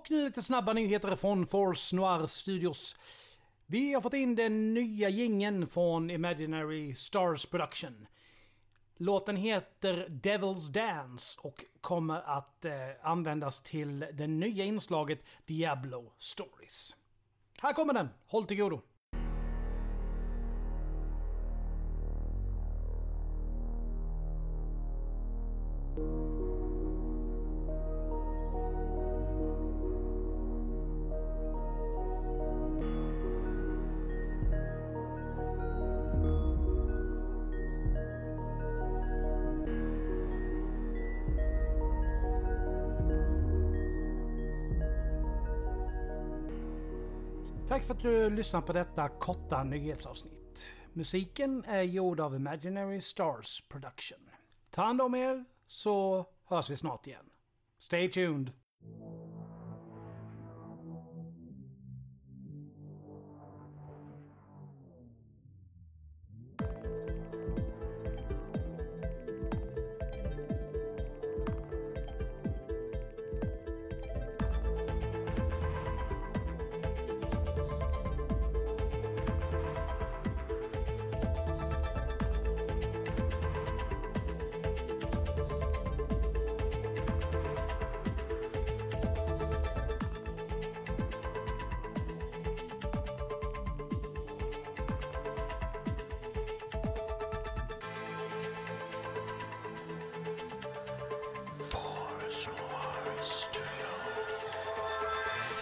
Och nu lite snabba nyheter från Force Noir Studios. Vi har fått in den nya gingen från Imaginary Stars Production. Låten heter Devil's Dance och kommer att eh, användas till det nya inslaget Diablo Stories. Här kommer den, håll till godo. Tack för att du lyssnar på detta korta nyhetsavsnitt. Musiken är gjord av Imaginary Stars Production. Ta hand om er så hörs vi snart igen. Stay tuned!